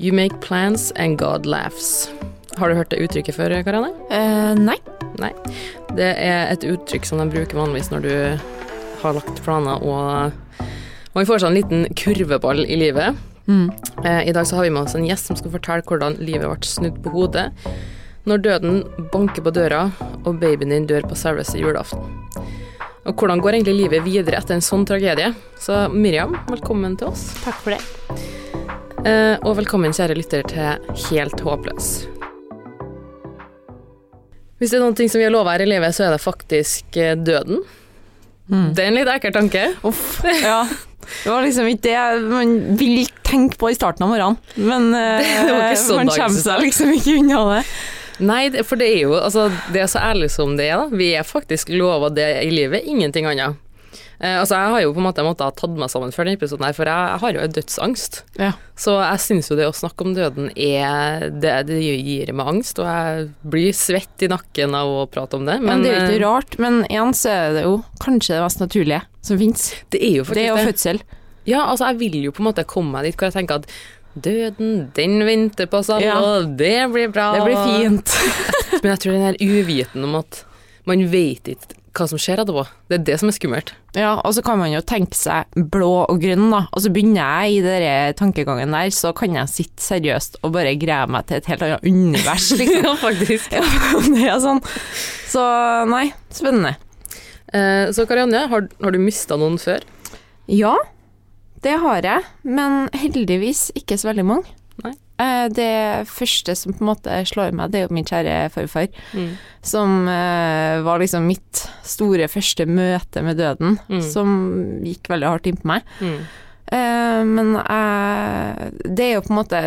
You make plans and God laughs. Har du hørt det uttrykket før, Karianne? Uh, nei. Nei. Det er et uttrykk som de bruker vanligvis når du har lagt planer og man får seg en liten kurveball i livet. Mm. Eh, I dag så har vi med oss en gjest som skal fortelle hvordan livet ble snudd på hodet når døden banker på døra og babyen din dør på selveste julaften. Og hvordan går egentlig livet videre etter en sånn tragedie? Så Miriam, velkommen til oss. Takk for det. Eh, og velkommen, kjære lytter, til Helt håpløs. Hvis det er noen ting som vi har lova her i livet, så er det faktisk eh, døden. Mm. Det er en litt ekkel tanke. Uff. Ja. Det var liksom ikke det man vil tenke på i starten av morgenen, men eh, Det var ikke sånn man kommer seg liksom ikke unna det. Nei, for det er jo altså, Det er så ærlig som det er, da. Vi er faktisk lova det i livet, ingenting annet. Eh, altså, jeg har jo på en måte måttet ha tatt meg sammen før denne episoden her, for jeg, jeg har jo dødsangst. Ja. Så jeg syns jo det å snakke om døden er Det, det gir meg angst, og jeg blir svett i nakken av å prate om det. Men, det er jo eh, ikke rart, men igjen så er det jo kanskje det mest naturlige som fins. det er jo Det er jo fødsel. Ja, altså, jeg vil jo på en måte komme meg dit hvor jeg tenker at døden, den venter på oss alle, Ja. det blir bra. Det blir fint. Men jeg tror den her uviten om at man vet ikke hva som skjer etterpå, det er det som er skummelt. Ja, og så kan man jo tenke seg blå og grønn, da. Og så begynner jeg i den tankegangen der, så kan jeg sitte seriøst og bare greie meg til et helt annet univers, liksom. ja, faktisk. Ja, det er sånn. Så nei, spennende. Eh, så Karianne, har, har du mista noen før? Ja, det har jeg, men heldigvis ikke så veldig mange. Eh, Det første som på en måte slår meg, det er jo min kjære farfar, som eh, var liksom mitt store første møte med døden, Mm. som gikk veldig hardt inn på meg. Mm. Eh, men jeg, det er jo på en måte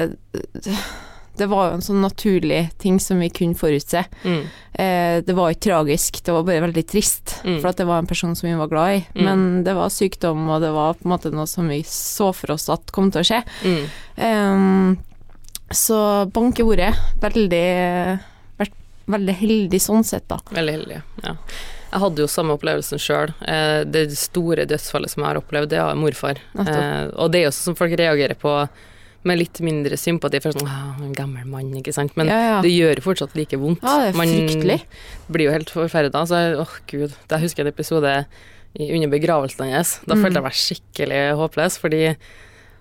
Det var jo en sånn naturlig ting som vi kunne forutse. Mm. Eh, det var ikke tragisk, det var bare veldig trist, Mm. for at det var en person som vi var glad i. Mm. Men det var sykdom, og det var på en måte noe som vi så for oss at kom til å skje. Mm. Så bank i bordet. Veldig, vært veldig heldig sånn sett, da. Veldig heldig, ja. Jeg hadde jo samme opplevelsen sjøl. Eh, det store dødsfallet som jeg har opplevd, det er Morfar. Nettopp. Eh, og det er jo sånn som folk reagerer på med litt mindre sympati, for sånn «Ah, en gammel mann, ikke sant. Men ja, ja. det gjør fortsatt like vondt. ja, det er fryktelig. Man blir jo helt forferda. Så åh gud, da husker jeg en episode under begravelsen hans. Da Mm. følte jeg meg skikkelig håpløs, fordi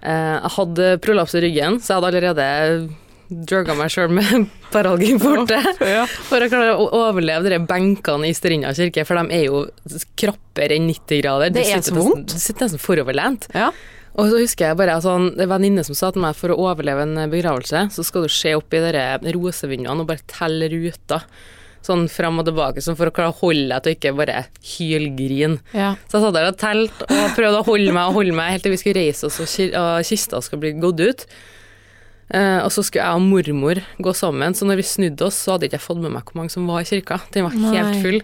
jeg hadde prolaps i ryggen, så jeg hadde allerede drugga meg sjøl med Paralgin-forte for å klare å overleve de benkene i Strinda kirke, for de er jo krappere enn 90 grader. Det er så vondt. Du sitter nesten foroverlent. Ja. Og så husker jeg bare det var en venninne som sa til meg for å overleve en begravelse, så skal du se opp i de rosevinduene og bare telle ruter. Sånn fram og tilbake, sånn for å klare å holde deg til å ikke bare hylgrine. Ja. Så jeg satt der og telte og prøvde å holde meg og holde meg helt til vi skulle reise oss og og kista skulle bli gått ut. Uh, og så skulle jeg og mormor gå sammen, så når vi snudde oss, så hadde jeg ikke fått med meg hvor mange som var i kirka. Den var helt Nei. full.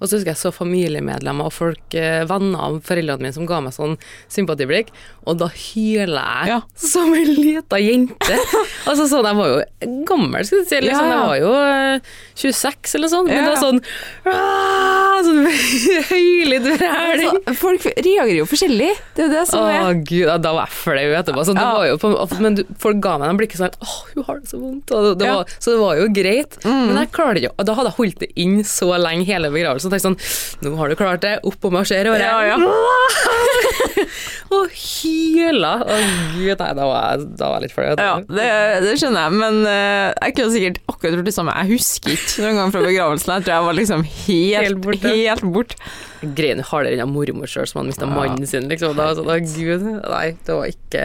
Og så husker jeg så familiemedlemmer og folk, eh, venner av foreldrene mine som ga meg sånn sympatiblikk, og da hyler jeg Ja. som en lita jente. altså sånn, jeg var jo gammel, skal du si, liksom. Ja, ja. jeg var jo eh, 26 eller sånn, men Ja, det var sånn, «Ah!» sånn høylytt vræling. Altså, folk reagerer jo forskjellig, det er jo det som Å er gud, ja, da var jeg flau etterpå. Så det var jo på, men folk ga meg den blikket sånn Å, hun har det så vondt. Det, det var, så det var jo greit. Mm. Men jeg klarte ikke da hadde jeg holdt det inn så lenge hele begravelsen. Og tenkte sånn Nå har du klart det. Opp og marsjere. Og, Ja, ja. og hyla. Å gud, nei, da var jeg, da var jeg litt flau. Ja, det, det skjønner jeg, men uh, jeg kunne sikkert akkurat gjort det samme. Jeg husker ikke noen gang fra begravelsen. Jeg tror jeg var liksom helt, Helt borte. helt bort. det hardere enn mormor sjøl, som hadde mista Ja. mannen sin. Liksom. Da så, sånn, gud, nei, det var ikke,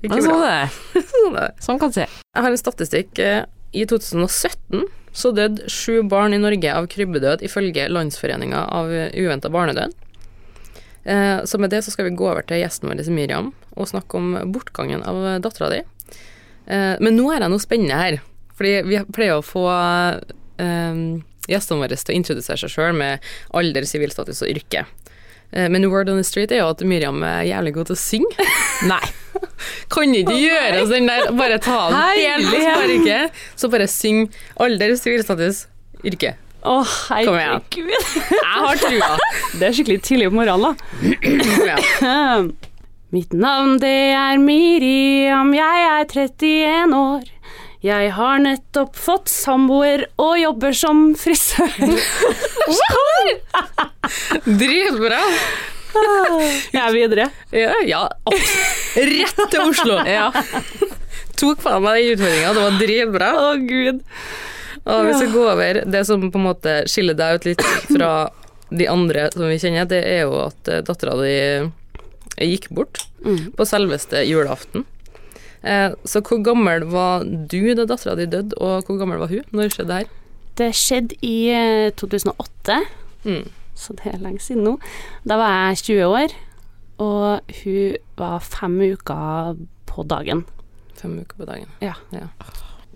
ikke bra. sånn det. Sånn. Sånn kan det se. Jeg har en statistikk. eh, I 2017 så døde sju barn i Norge av krybbedød, ifølge Landsforeninga av uventa barnedød. Eh, Så med det så skal vi gå over til gjesten vår, Miriam, og snakke om bortgangen av dattera di. Eh, Men nå er det noe spennende her. Fordi vi pleier å få eh, gjestene våre til å introdusere seg sjøl med alder, sivilstatus og yrke. Eh, Men word on the street er jo at Miriam er jævlig god til å synge. Nei. Kan ikke gjøre oss den der, bare ta den helt så bare syng alder, sivilstatus, yrke. Åh, Kom igjen. herregud. Jeg har trua. Det er skikkelig tidlig på morgenen, da. Mitt navn det er Miriam, jeg er 31 år. Jeg har nettopp fått samboer og jobber som frisør. Dritbra! Jeg er videre. Ja, ja. Rett til Oslo. Ja. Tok faen meg den utfordringa, det var dritbra. Å, gud. Og hvis vi gå over det som på en måte skiller deg ut litt fra de andre som vi kjenner, det er jo at dattera di gikk bort Mm. på selveste julaften. Eh, så hvor gammel var du da dattera di døde, og hvor gammel var hun når det skjedde her? Det skjedde i eh, 2008, Mm. så det er lenge siden nå. Da var jeg 20 år, og hun var fem uker på dagen. Fem uker på dagen. Ja.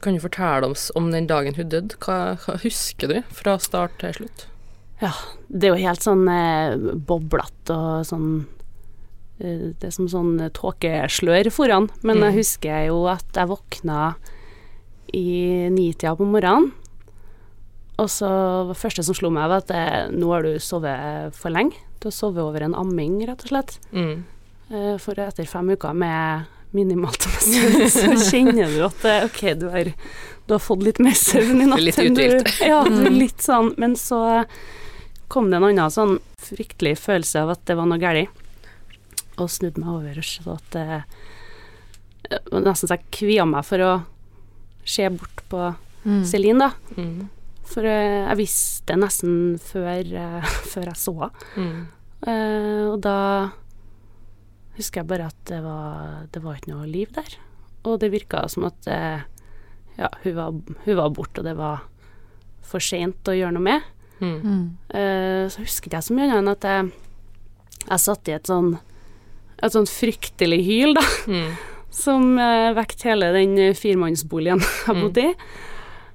Kan du fortelle oss om den dagen hun døde? Hva, hva husker du fra start til slutt? Ja, det er jo helt sånn eh, boblete og sånn eh, Det er som sånn tåkeslør foran. Men Mm. jeg husker jo at jeg våkna i nitida på morgenen. Og så det første som slo meg, var at det, nå har du sovet for lenge. Du har sovet over en amming, rett og slett. Mm. Eh, For etter fem uker med minimalt med så kjenner du at eh, OK, du har, du har fått litt mer søvn i natt. Litt uthvilt. Ja, du er litt sånn. Men så kom det en annen sånn fryktelig følelse av at det var noe galt. Og snudde meg over og så at det det var Nesten så jeg kvia meg for å se bort på Mm. Celine, da. Mm. For eh, jeg visste nesten før, eh, før jeg så henne. Mm. Eh, og da husker jeg bare at det var, det var ikke noe liv der. Og det virka som at uh, ja, hun var, hun var borte, og det var for seint å gjøre noe med. Mm. Eh, så husker jeg så mye annet enn at jeg, jeg satt i et sånn et sånt fryktelig hyl, da, Mm. som uh, vekket hele den eh, firemannsboligen jeg bodde i.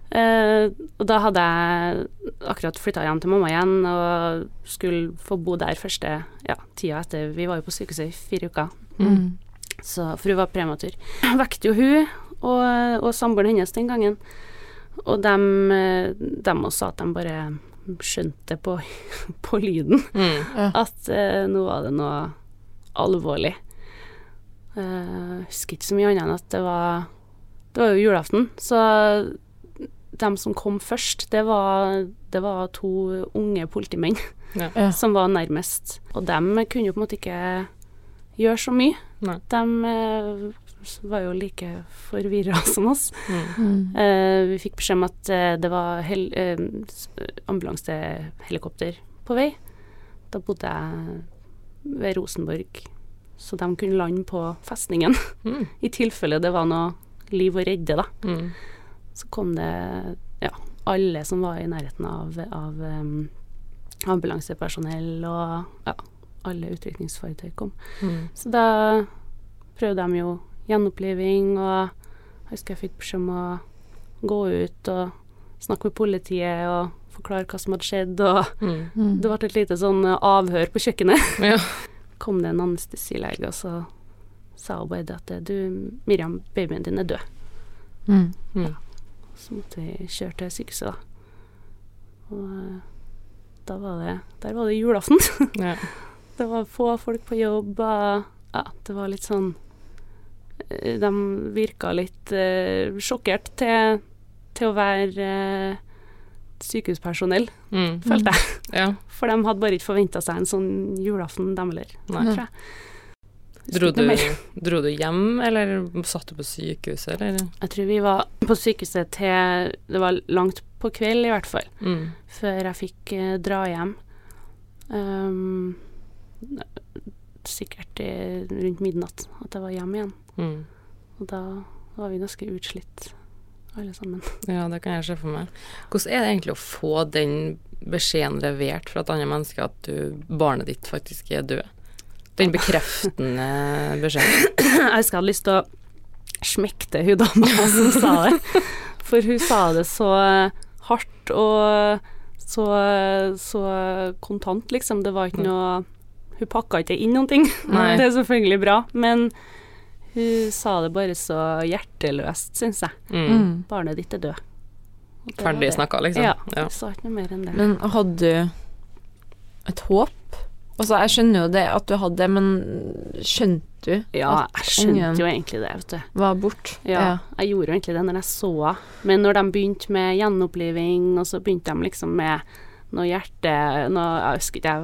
Eh, og da hadde jeg akkurat flytta hjem til mamma igjen og skulle få bo der første ja, tida etter Vi var jo på sykehuset i fire uker, Mm. så, for hun var prematur. Jeg vekket jo hun og, og samboeren hennes den gangen, og dem, eh, dem også sa at de bare skjønte på, på lyden Mm. at eh, nå var det noe alvorlig. Eh, Jeg husker ikke så mye annet enn at det var Det var jo julaften, så dem som kom først, det var, det var to unge politimenn Ja. som var nærmest. Og dem kunne jo på en måte ikke gjøre så mye. Nei. De eh, var jo like forvirra som oss. Mm. Mm. Eh, vi fikk beskjed om at eh, det var hel, eh, ambulansehelikopter på vei. Da bodde jeg ved Rosenborg, så de kunne lande på festningen Mm. i tilfelle det var noe liv å redde, da. Mm. Så kom det ja, alle som var i nærheten av, av um, ambulansepersonell, og ja, alle utrykningsfartøy kom. Mm. Så da prøvde de jo gjenoppliving, og jeg husker jeg fikk beskjed om å gå ut og snakke med politiet og forklare hva som hadde skjedd, og Mm. Mm. det ble et lite sånn eh, avhør på kjøkkenet. Ja. Kom det en anestesilege, og så sa hun bare at du, Miriam, babyen din er død. Mm. Ja. Så måtte vi kjøre til sykehuset, da. Og eh, da var det Der var det julaften. Ja. Det var få folk på jobb, ja, det var litt sånn eh, De virka litt eh, sjokkert til, til å være eh, sykehuspersonell, Mm. følte jeg. ja. For de hadde bare ikke forventa seg en sånn julaften, dem heller. Tror jeg. Dro du, dro du hjem, eller satt du på sykehuset, eller? Jeg tror vi var på sykehuset til Det var langt på kveld, i hvert fall, Mm. før jeg fikk eh, dra hjem. Um, sikkert rundt midnatt at jeg var hjemme igjen. Mm. Og da var vi ganske utslitt, alle sammen. Ja, det kan jeg se for meg. Hvordan er det egentlig å få den beskjeden levert fra et annet menneske at du, barnet ditt faktisk er død? Den bekreftende beskjeden. Jeg husker jeg hadde lyst til å smekte hun dama som sa det. For hun sa det så hardt og så, så kontant, liksom. Det var ikke noe Hun pakka ikke inn noen ting. Nei. Det er selvfølgelig bra, men hun sa det bare så hjerteløst, syns jeg. Mm. Mm. Barnet ditt er død. Ferdig det. snakka, liksom. Ja. Ja. Sa ikke noe mer enn det. Men hadde du et håp? Altså, jeg skjønner jo det at du hadde det, men skjønte du Ja, at jeg skjønte jo egentlig det, vet du. var bort. Ja, jeg gjorde jo egentlig det når jeg så henne. Men når de begynte med gjenoppliving, og så begynte de liksom med noe hjerte noe, Jeg husker ikke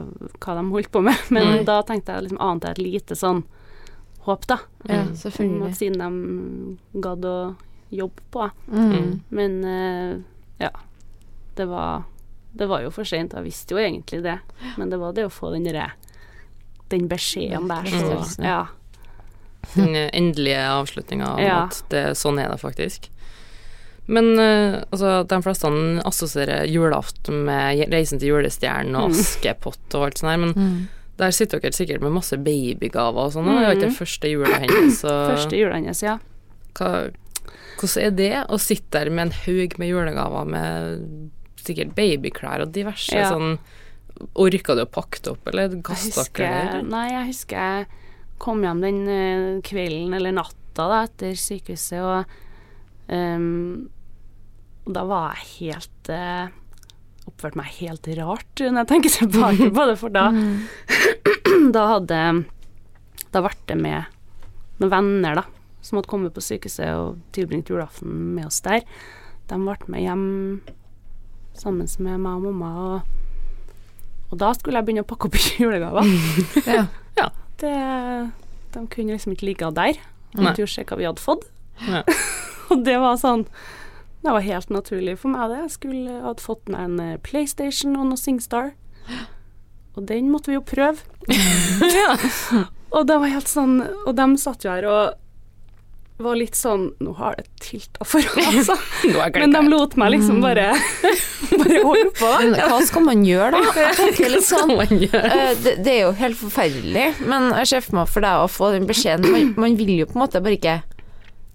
hva de holdt på med, men Mm. da tenkte jeg liksom ante jeg et lite sånn håp, da. Ja, selvfølgelig. at siden de gadd å jobbe på. Mm. Men eh, ja, det var Det var jo for sent. Jeg visste jo egentlig det, men det var det å få den derre Den beskjeden der, så Ja. Den endelige avslutninga av Ja. at det, sånn er det faktisk. Men eh, altså, de fleste assosierer julaften med Reisen til julestjernen og Mm. Askepott og alt sånt her, men Mm. Der sitter dere sikkert med masse babygaver og sånn, og det var ikke Mm. første jula hennes, så Første jula hennes, ja. hva, hvordan er det å sitte der med en haug med julegaver med sikkert babyklær og diverse Ja. sånn Orka du å pakke det opp, eller kasta dere det? nei, jeg husker jeg kom hjem den eh, kvelden eller natta da, etter sykehuset, og um, da var jeg helt uh, Oppførte meg helt rart når jeg tenker tilbake på det, for da, da hadde Da ble det med noen venner, da, som hadde kommet på sykehuset og tilbringt julaften med oss der. De ble med hjem sammen med meg og mamma, og, og da skulle jeg begynne å pakke opp julegaver. Ja. Det, de kunne liksom ikke ligge der. De turte ikke se hva vi hadde fått. Ja. og det var sånn Det var helt naturlig for meg, det. Jeg skulle hadde fått meg en eh, PlayStation og noe SingStar. Og den måtte vi jo prøve. Og det var helt sånn Og de satt jo her og var litt sånn Nå har det tilta for oss, altså. Men de lot meg liksom bare Bare holde på. Men hva skal man gjøre, da? Sånn gjør. eh, det, det er jo helt forferdelig, men jeg ser for meg for deg å få den beskjeden man, man vil jo på en måte bare ikke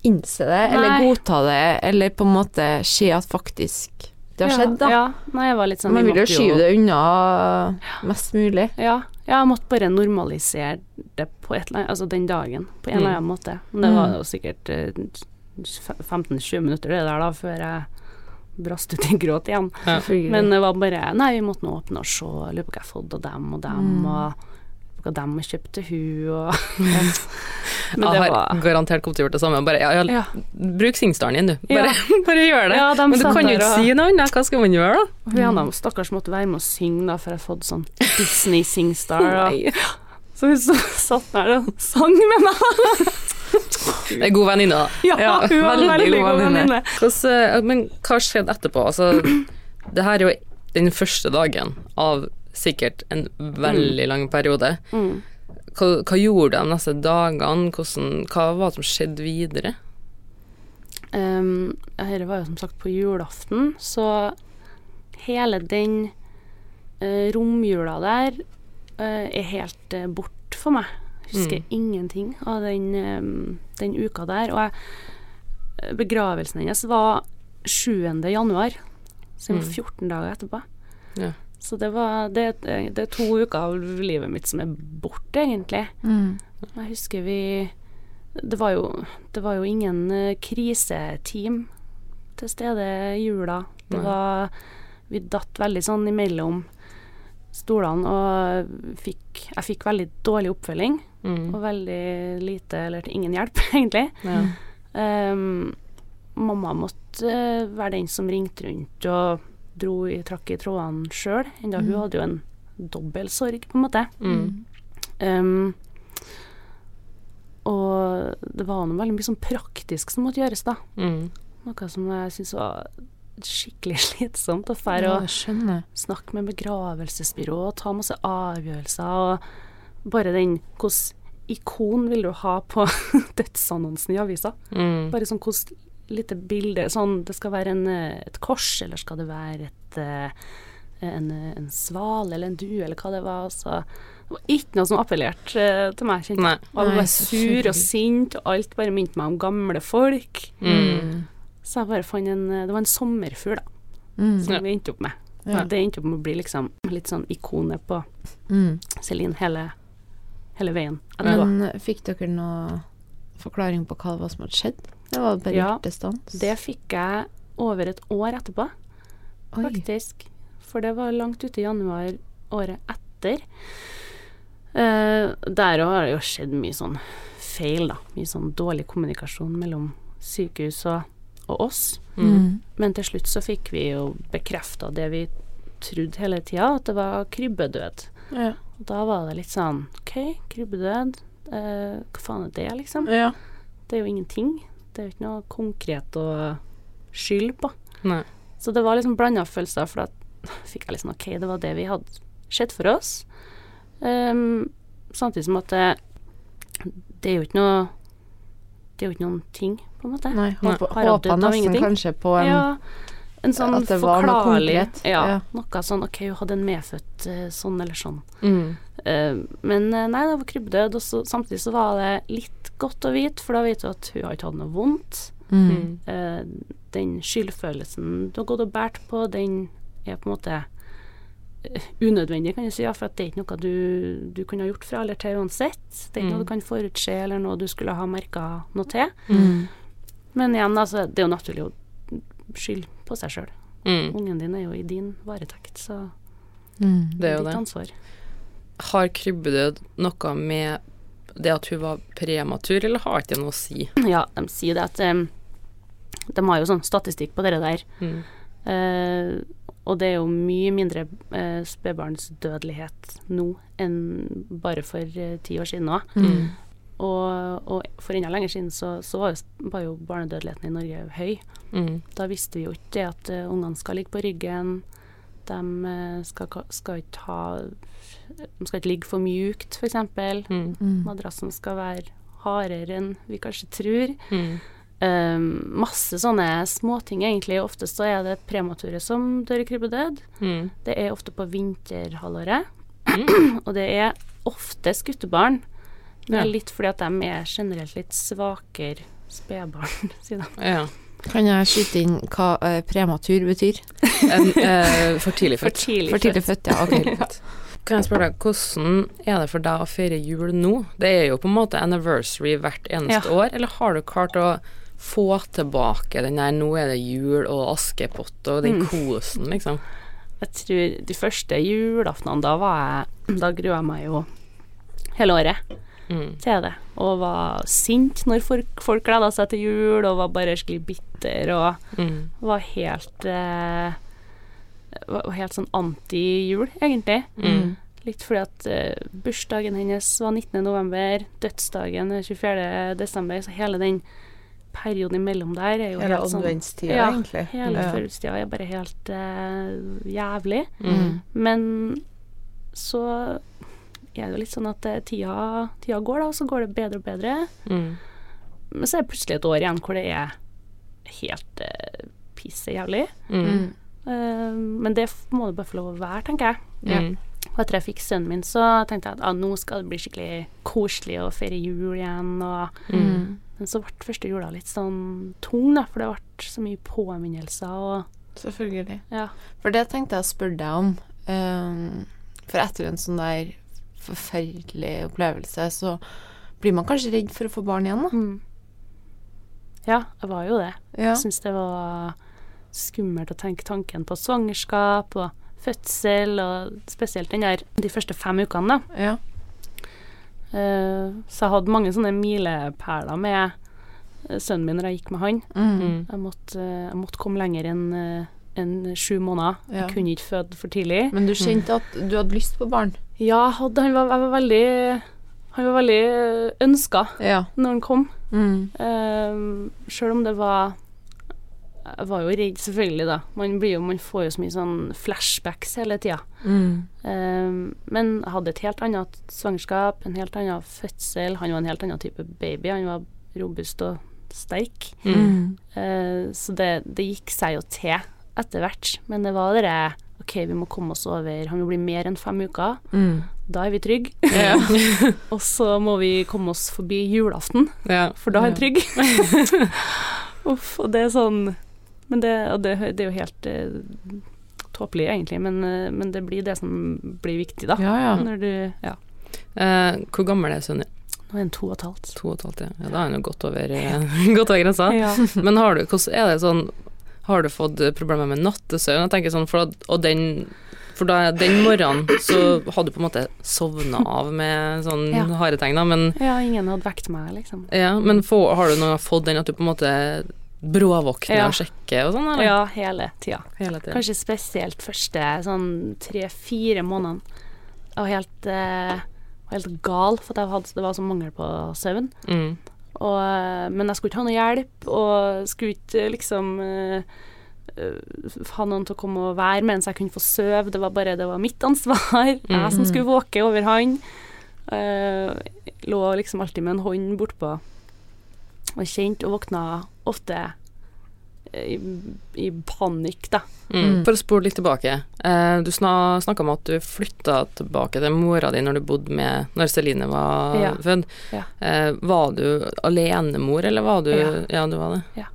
innse det, eller godta det, eller på en måte se at faktisk det har skjedd, da. Ja, ja. Nei, jeg var litt sånn Man vil jo skyve det unna mest mulig. Ja, ja, jeg måtte bare normalisere det på et eller annet, altså den dagen, på en eller annen måte. Men det var Mm. jo sikkert eh, 15-20 minutter det der da, før jeg brast ut i gråt igjen. Ja. Men det var bare Nei, vi måtte nå åpne og se, lurer på hva jeg har fått av dem og dem, Mm. og hva dem har kjøpt til hun, og Men Jeg har garantert kommet til å gjøre det samme. Bare, ja, ja. Bruk Singstaren din, du. Ja. Bare, bare gjør det. De Men du kan jo ikke og- si noe annet. Hva skal man gjøre, da? Hun ene stakkars måtte være med og synge, da, for jeg har fått sånn Disney Singstar. Og, så hun så, satt der og sang med meg. Det er god venninne, da. Ja, Ja, hun var veldig veldig god venninne. eh, men hva skjedde etterpå? Altså, det her er jo den første dagen av sikkert en veldig lang periode. Mm. Hva, hva gjorde de neste dagene? Hvordan, hva var det som skjedde videre? Um, Dette var jo som sagt på julaften, så hele den uh, romjula der uh, er helt uh, bort for meg. Husker Mm. ingenting av den, um, den uka der. Og jeg, eh, begravelsen hennes var 7. januar, så det var Mm. 14 dager etterpå. Ja. Så det var det, det er to uker av livet mitt som er borte, egentlig. Mm. Jeg husker vi Det var jo, det var jo ingen eh, kriseteam til stede i jula. Det var Vi datt veldig sånn imellom stolene og fikk Jeg fikk veldig dårlig oppfølging Mm. og veldig lite eller ingen hjelp, egentlig. Ja. Um, mamma måtte eh, være den som ringte rundt og dro i, trakk i trådene sjøl, enda hun hadde jo en dobbel sorg, på en måte. Mm. Um, og det var noe veldig mye sånn praktisk som måtte gjøres, da. Mm. Noe som jeg syntes var skikkelig slitsomt. Å dra og snakke med begravelsesbyrå og ta masse avgjørelser. Og bare den Hvilket ikon vil du ha på dødsannonsen i avisa? Mm. Bare sånn hvordan lite bilde Sånn, det skal være en, eh, et kors, eller skal det være et eh, en, en svale eller en due, eller hva det var. Så det var ikke noe som appellerte eh, til meg. Nei. jeg. Og jeg Nei, sur og sint, og alt bare minte meg om gamle folk. Mm. Så jeg bare fant en Det var en sommerfugl, da, Mm. som Ja. vi endte opp med. Ja. Det endte opp med å bli liksom litt sånn ikonet på Mm. Celine hele, hele veien. Men fikk dere noe forklaring på hva det var som hadde skjedd? Det var bare Ja, hjertestans? Det fikk jeg over et år etterpå. Oi. faktisk. For det var langt ute i januar året etter. Uh, der òg har det jo skjedd mye sånn feil, da. Mye sånn dårlig kommunikasjon mellom sykehus og, og oss. Mm. Men til slutt så fikk vi jo bekrefta det vi trodde hele tida, at det var krybbedød. Ja. Og da var det litt sånn OK, krybbedød. Eh, hva faen er det, liksom? ja. Det er jo ingenting. Det er jo ikke noe konkret å skylde på. Nei. Så det var liksom blanda følelser, for da fikk jeg liksom OK, det var det vi hadde sett for oss. Um, samtidig som at det, det er jo ikke noe Det er jo ikke noen ting, på en måte. Nei, håpa, nesten ingenting? kanskje på en ja, en sånn at det var noe konkret. Ja, Ja. noe sånn OK, hun hadde en medfødt eh, sånn eller sånn. Mm. Uh, men eh, nei, det var krybbedød, og så, samtidig så var det litt godt å vite, for da vet du at hun har ikke hatt noe vondt. mm. Eh, den skyldfølelsen du har gått og båret på, den er på en måte unødvendig, kan du si, ja, for at det er ikke noe du, du kunne ha gjort fra eller til uansett. Det er ikke noe Mm. du kan forutse, eller noe du skulle ha merka noe til. Mm. Men igjen, altså, det er jo naturlig å skylde på seg sjøl. Mm. Ungen din er jo i din varetekt, så Mm. Det er jo ditt det. ansvar. Har krybbedød noe med det at hun var prematur, eller har ikke det noe å si? Ja, de sier det at um, De har jo sånn statistikk på det der. Mm. Uh, og det er jo mye mindre uh, spedbarnsdødelighet nå enn bare for uh, ti år siden nå. Mm. Og, og for enda lenger siden så, så var, jo, var jo barnedødeligheten i Norge høy. Mm. Da visste vi jo ikke det at uh, ungene skal ligge på ryggen. De eh, skal, skal ikke ha De skal ikke ligge for mjukt, f.eks. Mm. Mm. Madrassen skal være hardere enn vi kanskje tror. Mm. Um, masse sånne småting, egentlig. Ofte så er det premature som dør i krybbedød. Mm. Det er ofte på vinterhalvåret. Mm. Og det er oftest guttebarn. Det er litt fordi at de er generelt litt svakere spedbarn, sier de. Ja. Kan jeg skyte inn hva uh, prematur betyr? En, uh, for tidlig For født. tidlig For tidlig født. født, ja. Okay. født. Kan jeg spørre deg, hvordan er det for deg å feire jul nå? Det er jo på en måte anniversary hvert eneste Ja. år, eller har du klart å få tilbake den der 'nå er det jul' og Askepott og den Mm. kosen, liksom? Jeg tror de første julaftenene, da var jeg Da grua jeg meg jo hele året Mm. til det. Og var sint når folk, folk gleda seg til jul, og var bare skikkelig bitter og Mm. var helt eh, Var helt sånn anti-jul, egentlig. Mm. Litt fordi at eh, bursdagen hennes var 19. november, dødsdagen er 24. desember, så hele den perioden imellom der er jo Hele helt sånn adventstida, Ja, egentlig. Hele Ja. førjulstida er bare helt eh, jævlig. Mm. Men så er det jo litt sånn at eh, tida, tida går, da, og så går det bedre og bedre. Mm. Men så er det plutselig et år igjen hvor det er helt uh, pisse jævlig. Mm. Eh, men det må det bare få lov å være, tenker jeg. Mm. Og etter jeg fikk sønnen min, så tenkte jeg at ah, nå skal det bli skikkelig koselig å feire jul igjen. Og, Mm. men så ble første jula litt sånn tung, da, for det ble så mye påminnelser og Selvfølgelig. ja. For det tenkte jeg å spørre deg om. Um, for etter en sånn der forferdelig opplevelse, så blir man kanskje redd for å få barn igjen, da. Mm. Ja, jeg var jo det. Ja. Jeg syns det var skummelt å tenke tanken på svangerskap og fødsel, og spesielt den der de første fem ukene, da. ja. Uh, så jeg hadde mange sånne milepæler med sønnen min når jeg gikk med han. Mm. Mm. Jeg måtte, jeg måtte komme lenger enn eh, enn sju måneder. Ja. Jeg kunne ikke føde for tidlig. Men du kjente at du hadde lyst på barn? Ja, hadde, han, var, var veldig Han var veldig ønska Ja. når han kom. Mm. Uh, Sjøl om det var Jeg var jo redd, selvfølgelig, da. Man, blir jo, man får jo så mye sånn flashbacks hele tida. Mm. Uh, men hadde et helt annet svangerskap, en helt annen fødsel. Han var en helt annen type baby. Han var robust og sterk. Mm. Uh, så det, det gikk seg jo til etter hvert. Men det var det OK, vi må komme oss over Han vil bli mer enn fem uker. Mm. Da er vi trygge. Ja. og så må vi komme oss forbi julaften. Ja. For da er han trygg. Uff, og det er sånn Men det, og det, det er jo helt eh, tåpelig, egentlig, men, eh, men det blir det som blir viktig, da. ja, ja. Når du Ja. Eh, hvor gammel er sønnen din? Nå er han to og et halvt. To og et halvt, ja. ja. Da er han jo godt over, eh, godt over grensa. Men har du, hvordan er det sånn Har du fått problemer med nattesøvn? Jeg tenker sånn, for og den for da, den morgenen så hadde du på en måte sovna av med sånn Ja. harde tegn, da, men, Ja, ingen hadde vekt meg, liksom. ja, men få, har du noe fått den at du på en måte bråvåkner Ja. og sjekker og sånn, eller? Ja, hele tida. Hele tiden. Kanskje spesielt første sånn tre-fire månedene. Jeg var helt, eh, helt gal, for hadde, det var så mangel på søvn. Mm. Og, eh, men jeg skulle ikke ha noe hjelp, og skulle ikke eh, liksom eh, ha noen til å komme og være mens jeg kunne få sove. Det var bare det var mitt ansvar. Jeg som skulle våke over han. Uh, lå liksom alltid med en hånd bortpå og kjente og våkna ofte i, i panikk, da. Mm. For å spole litt tilbake. Eh, du snakka om at du flytta tilbake til mora di når du bodde med Når Celine var Ja. født. Ja. Eh, var du alenemor, eller var du Ja. Ja, du var det. Ja.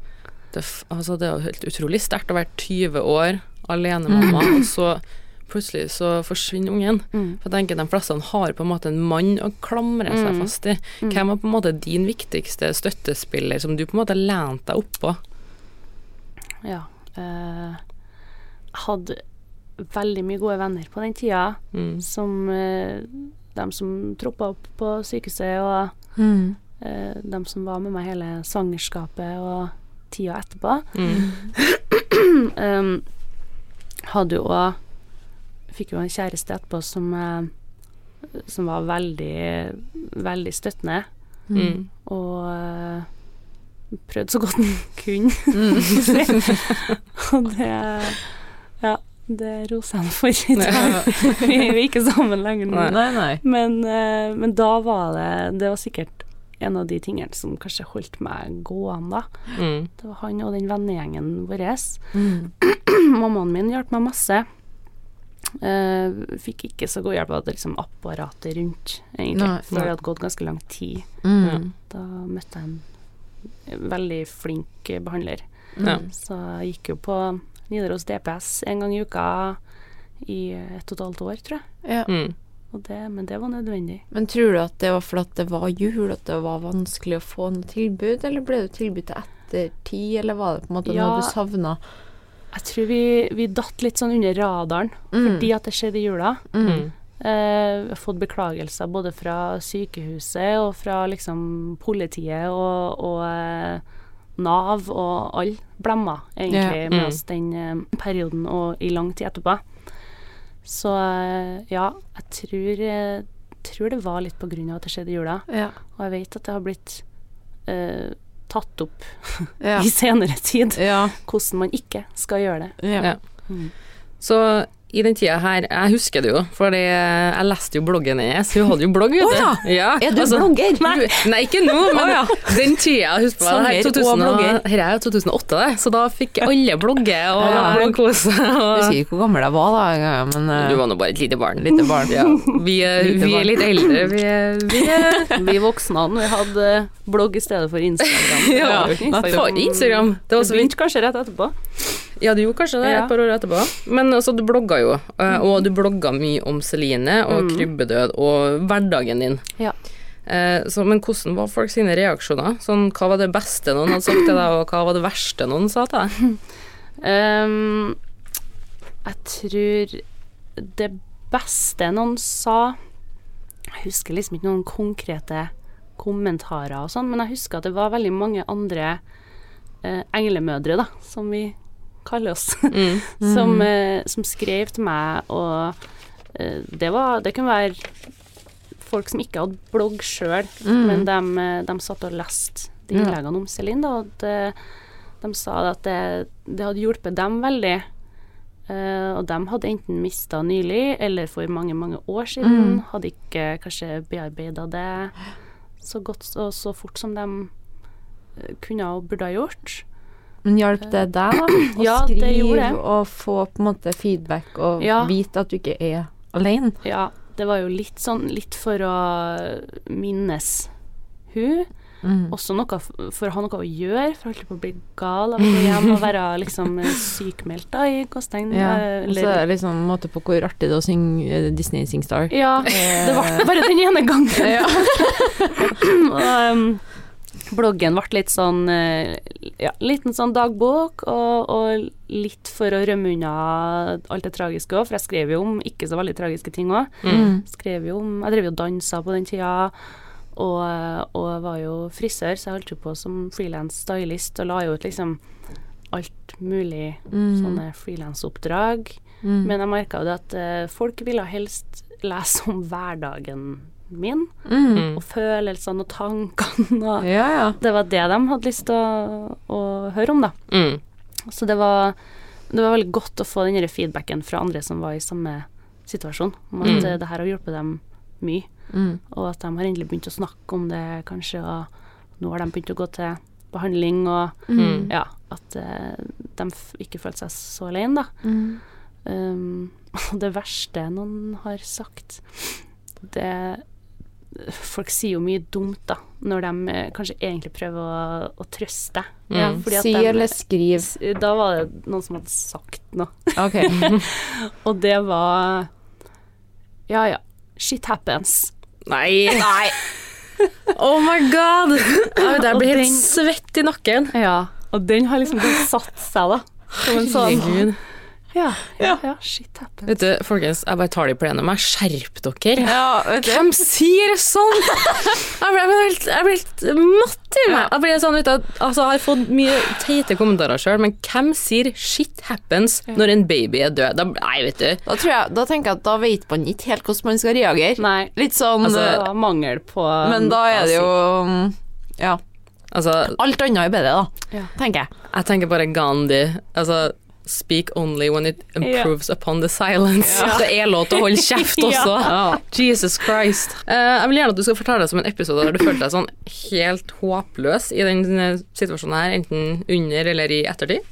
Det, altså, det er jo helt utrolig sterkt å være 20 år alenemamma, og så plutselig så forsvinner ungen. Mm. For jeg tenker De fleste har på en måte en mann å klamre seg Mm. fast i. Mm. Hvem var på en måte din viktigste støttespiller som du på en måte lente deg oppå? Ja. eh, hadde veldig mye gode venner på den tida, Mm. som eh, dem som troppa opp på sykehuset, og Mm. eh, de som var med meg hele svangerskapet og tida etterpå. Mm. Um, hadde jo òg Fikk jo en kjæreste etterpå som eh, Som var veldig, veldig støttende, Mm. og eh, prøvde så godt han kunne. Mm. og det Ja, det roser ham for. i dag. Vi er jo ikke sammen lenger nå. Nei, nei. Men, eh, men da var det Det var sikkert en av de tingene som kanskje holdt meg gående. Mm. Det var han og den vennegjengen vår. Mm. Mammaen min hjalp meg masse. Uh, fikk ikke så god hjelp av liksom apparatet rundt, egentlig. Nei, for det hadde gått ganske lang tid. Mm. Da møtte jeg en veldig flink behandler. Ja. Så jeg gikk jo på Nidaros DPS en gang i uka i et og et halvt år, tror jeg. Ja. Mm. Og det, men det var nødvendig. Men tror du at det var fordi det var jul, at det var vanskelig å få noe tilbud, eller ble det tilbud til ettertid, eller var det på en måte Ja. noe du savna? Jeg tror vi, vi datt litt sånn under radaren Mm. fordi at det skjedde i jula. Mm. Eh, fått beklagelser både fra sykehuset og fra liksom politiet og, og eh, Nav og alle blemma egentlig Ja, med mm. oss den eh, perioden og i lang tid etterpå. Så eh, ja, jeg tror, eh, tror det var litt på grunn av at det skjedde i jula. Ja. Og jeg vet at det har blitt eh, tatt opp Ja. i senere tid hvordan man ikke skal gjøre det. Mm. Så i den tida her, jeg husker det jo, fordi jeg leste jo bloggen hennes. Hun hadde jo blogg, vet du. Ja, Er du altså- blogger? Nei, nei, ikke nå, men ja. den tida, husk på det, her, er 2008, det, så da fikk alle blogge og Ja. bloggkose. Jeg Og, husker ikke hvor gammel jeg var da, men uh... du var nå bare et lite barn. lite barn. Ja, vi, er, vi er litt eldre, vi er, vi er Vi voksne vi hadde blogg i stedet for Instagram. Ja, Instagram. Instagram. Det var Det så vidt. begynte kanskje rett etterpå. Ja, du gjorde kanskje det Ja. et par år etterpå. Men altså, du blogga jo, eh, og du blogga mye om Celine og Mm. krybbedød og hverdagen din. Ja. Eh, så, men hvordan var folk sine reaksjoner? Sånn, hva var det beste noen hadde sagt til deg, og hva var det verste noen sa til deg? um, jeg tror det beste noen sa Jeg husker liksom ikke noen konkrete kommentarer og sånn, men jeg husker at det var veldig mange andre eh, englemødre, da, som vi oss, Mm. som, eh, som skrev til meg, og eh, det var Det kunne være folk som ikke hadde blogg sjøl, Mm. men de, eh, de satt og leste de innleggene om Celine, da, og det, de sa at det, det hadde hjulpet dem veldig. Uh, og de hadde enten mista nylig, eller for mange, mange år siden. Mm. Hadde ikke kanskje bearbeida det så godt og så fort som de kunne og burde ha gjort. Men hjalp det deg, da? Å Ja, skrive og få på en måte feedback og Ja. vite at du ikke er alene? Ja, det var jo litt sånn Litt for å minnes hun. Mm. Også noe for å ha noe å gjøre, for jeg holdt på å bli gal av å gå hjem og være liksom eh, sykmeldt da, i Kåstein. Ja, eh, og så er det liksom en måte på hvor artig det er å synge Disney Disney Singstar. Ja, det var bare den ene gangen. Ja. og, um, bloggen ble litt sånn eh, Ja, liten sånn dagbok, og, og litt for å rømme unna alt det tragiske òg, for jeg skrev jo om ikke så veldig tragiske ting òg. Mm. Skrev jo om Jeg drev jo og dansa på den tida. Og, og var jo frisør, så jeg holdt jo på som frilans stylist og la jo ut liksom alt mulig Mm. sånne frilansoppdrag. Mm. Men jeg merka jo det at eh, folk ville helst lese om hverdagen min, Mm. og følelsene og tankene og Ja, ja. Det var det de hadde lyst til å, å høre om, da. Mm. Så det var, det var veldig godt å få den feedbacken fra andre som var i samme situasjon, om at Mm. eh, det her har hjulpet dem mye. Mm. Og at de har endelig begynt å snakke om det, kanskje, og nå har de begynt å gå til behandling, og Mm. ja, at eh, de ikke følte seg så alene, da. Mm. Um, og det verste noen har sagt, det Folk sier jo mye dumt, da, når de eh, kanskje egentlig prøver å, å trøste. Mm. si de- eller skriv. Da var det noen som hadde sagt noe, Ok. og det var Ja ja, shit happens. Nei. Nei. Oh my god! Jeg, der blir helt svett i nakken. Ja, og den har liksom satt seg, da. Som en sånn. Ja, ja, ja, shit happens. Vet du, folkens, jeg bare tar det i plenum. Jeg Skjerp dere. Ja, vet du. Hvem sier sånn? Jeg ble, ble helt, jeg ble helt matt i meg. Jeg, ble sånn, du, altså, jeg har fått mye teite kommentarer sjøl, men hvem sier 'shit happens' når en baby er død? Da, nei, vet du. Da, tror jeg, da tenker jeg at da vet man ikke helt hvordan man skal reagere. Nei, Litt sånn altså, eh, mangel på Men da er det jo mm, Ja. Altså, Alt annet er bedre, da. Ja. Tenker jeg. jeg tenker bare Gandhi. Altså, speak only when it improves upon the silence. Det er lov til å holde kjeft også. Ja. Jesus Christ. Uh, jeg vil gjerne at du skal fortelle deg som en episode der du følte deg sånn helt håpløs i den eh, situasjonen her, enten under eller i ettertid.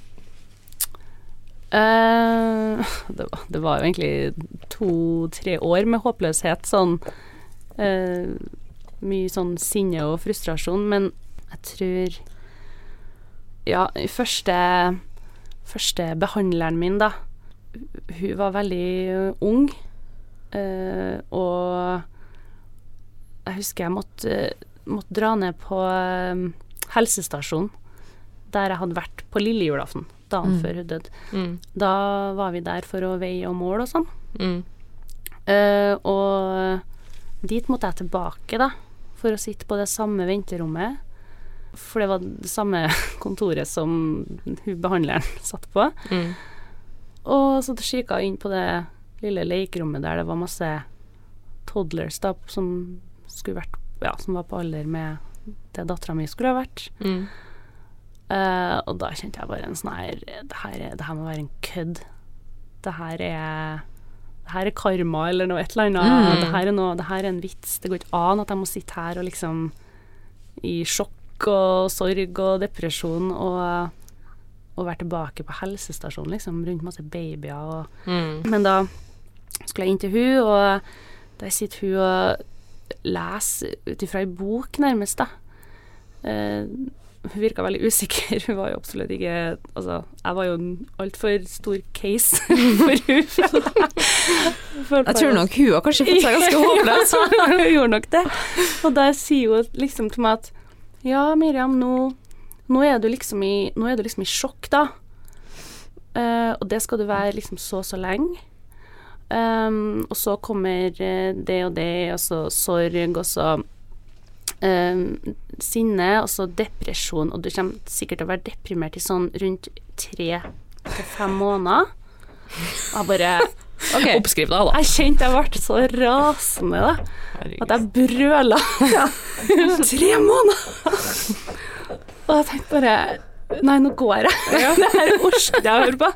Uh, det, var, det var jo egentlig to-tre år med håpløshet, sånn uh, Mye sånn sinne og frustrasjon, men jeg tror Ja, i første Første behandleren min, da Hun var veldig ung, Uh, og jeg husker jeg måtte, måtte dra ned på eh, helsestasjonen der jeg hadde vært på lille julaften, dagen Mm. før hun døde. Mm. Da var vi der for å veie og måle og sånn. Mm. Uh, og dit måtte jeg tilbake, da, for å sitte på det samme venterommet. For det var det samme kontoret som hun behandleren satt på. Mm. Og så kikka jeg inn på det lille lekerommet der det var masse toddlers da, som skulle vært Ja, som var på alder med det dattera mi skulle ha vært. Mm. Uh, og da kjente jeg bare en sånn her det her, er- det her må være en kødd. Det her er Det her er karma eller noe et eller annet. Mm. Det her er noe Det her er en vits. Det går ikke an at jeg må sitte her og liksom i sjokk og sorg og depresjon og og være tilbake på helsestasjonen, liksom, rundt masse babyer og Mm. Men da skulle jeg inn til hun, og der sitter hun og leser ut ifra ei bok, nærmest, da. Eh, hun virka veldig usikker. Hun var jo absolutt ikke Altså, jeg var jo en altfor stor case for hun. Jeg tror nok hun har kanskje fått seg ganske håpløs. hun gjorde nok det. Og der sier hun liksom til meg at Ja, Miriam, nå, nå, er, du liksom i, nå er du liksom i sjokk, da. Uh, og det skal du være liksom så og så lenge. Um, og så kommer eh, det og det, og så sorg, og så um, sinne, og så depresjon. Og du kommer sikkert til å være deprimert i sånn rundt tre til fem måneder. Og bare Ok. Oppskrifta, da. Jeg kjente jeg ble så rasende, da. At jeg brøla. Tre måneder! Og jeg tenkte bare Nei, nå går jeg. Det her orker jeg å høre på.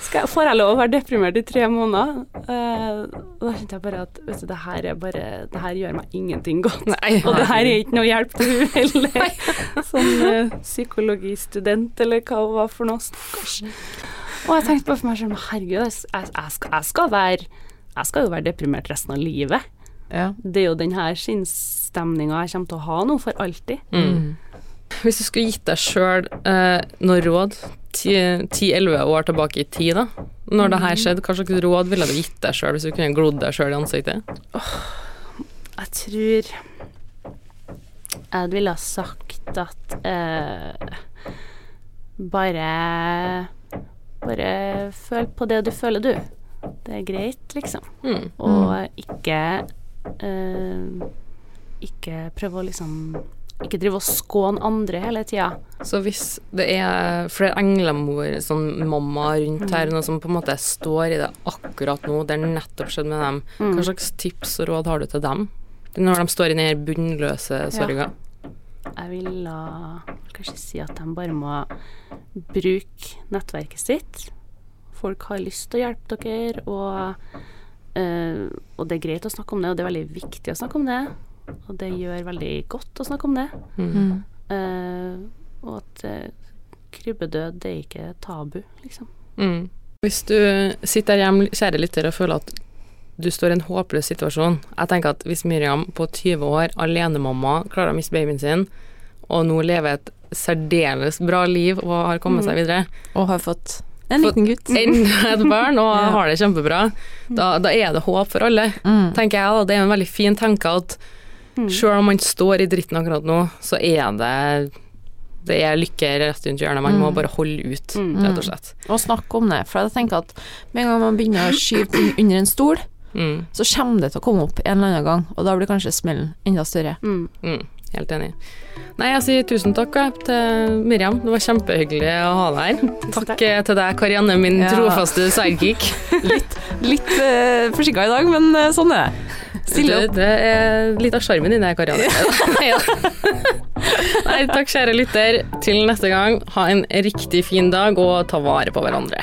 Skal jeg, får jeg lov å være deprimert i tre måneder? Uh, da kjente jeg bare at vet du, det her er bare Det her gjør meg ingenting godt. Nei, Og det her er ikke noe hjelp til hun heller. Som uh, psykologistudent, eller hva hun var for noe. Stakkars. Og jeg tenkte bare for meg selv, herregud, jeg, jeg, skal, jeg, skal være, jeg skal jo være deprimert resten av livet. Ja. Det er jo den her sinnsstemninga jeg kommer til å ha nå for alltid. Mm. Hvis du skulle gitt deg sjøl eh, noe råd ti-elleve år tilbake i tid, da, når det her skjedde, hva slags råd ville du gitt deg sjøl hvis du kunne glodd deg sjøl i ansiktet? Jeg tror Jeg ville ha sagt at eh, bare Bare føl på det du føler, du. Det er greit, liksom. Mm. Og ikke eh, Ikke prøve å liksom Ikke drive og skåne andre hele tida. Så hvis det er flere englemor, sånn mamma rundt her, noe som på en måte står i det akkurat nå, det er nettopp skjedd med dem, Mm. hva slags tips og råd har du til dem? Når de står i den bunnløse sorga? Jeg vil kanskje si at de bare må bruke nettverket sitt. Folk har lyst til å hjelpe dere, og, eh, og det er greit å snakke om det, og det er veldig viktig å snakke om det. Og det gjør veldig godt å snakke om det. Mm. Eh, og at eh, krybbedød, det er ikke tabu, liksom. Mm. Hvis du sitter der hjemme, kjære lytter, og føler at du står i en håpløs situasjon Jeg tenker at hvis Miriam på 20 år, alenemamma, klarer å miste babyen sin, og nå lever et særdeles bra liv og har kommet seg videre, Og har fått en liten gutt. enda et barn og Ja. har det kjempebra, da, da er det håp for alle, Mm. tenker jeg. da. Det er en veldig fin tanke at Mm. selv om man står i dritten akkurat nå, så er det det er lykke rett rundt hjørnet. Man må Mm. bare holde ut, Mm. rett og slett. Og snakke om det. For jeg tenker at med en gang man begynner å skyve ting under en stol, Mm. så kommer det til å komme opp en eller annen gang, og da blir kanskje smellen enda større. Mm. Helt enig. Nei, jeg sier tusen takk til Miriam. Det var kjempehyggelig å ha deg her. Takk, takk. eh, til deg, Karianne, min Ja. trofaste sidekick. Litt uh, forsinka i dag, men eh, sånn er det. Stille opp. det er litt av sjarmen din, det, Karianne. Nei, takk, kjære lytter. Til neste gang, ha en riktig fin dag, og ta vare på hverandre.